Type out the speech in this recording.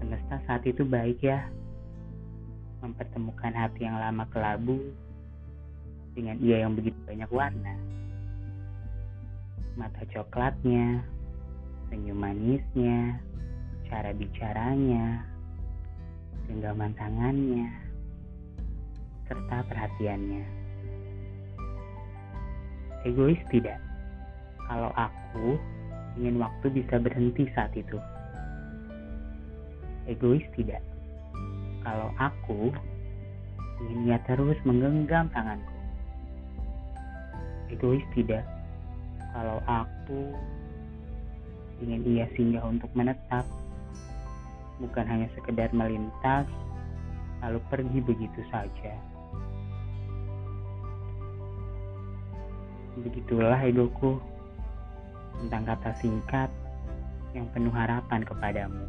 Semesta saat itu baik ya, mempertemukan hati yang lama kelabu dengan ia yang begitu banyak warna. Mata coklatnya, senyum manisnya, cara bicaranya, genggaman tangannya, serta perhatiannya. Egois tidak? Kalau aku ingin waktu bisa berhenti saat itu. Egois tidak? Kalau aku ingin ia terus menggenggam tanganku. Egois tidak? Kalau aku ingin ia singgah untuk menetap, bukan hanya sekedar melintas, lalu pergi begitu saja. Begitulah egoku tentang kata singkat yang penuh harapan kepadamu.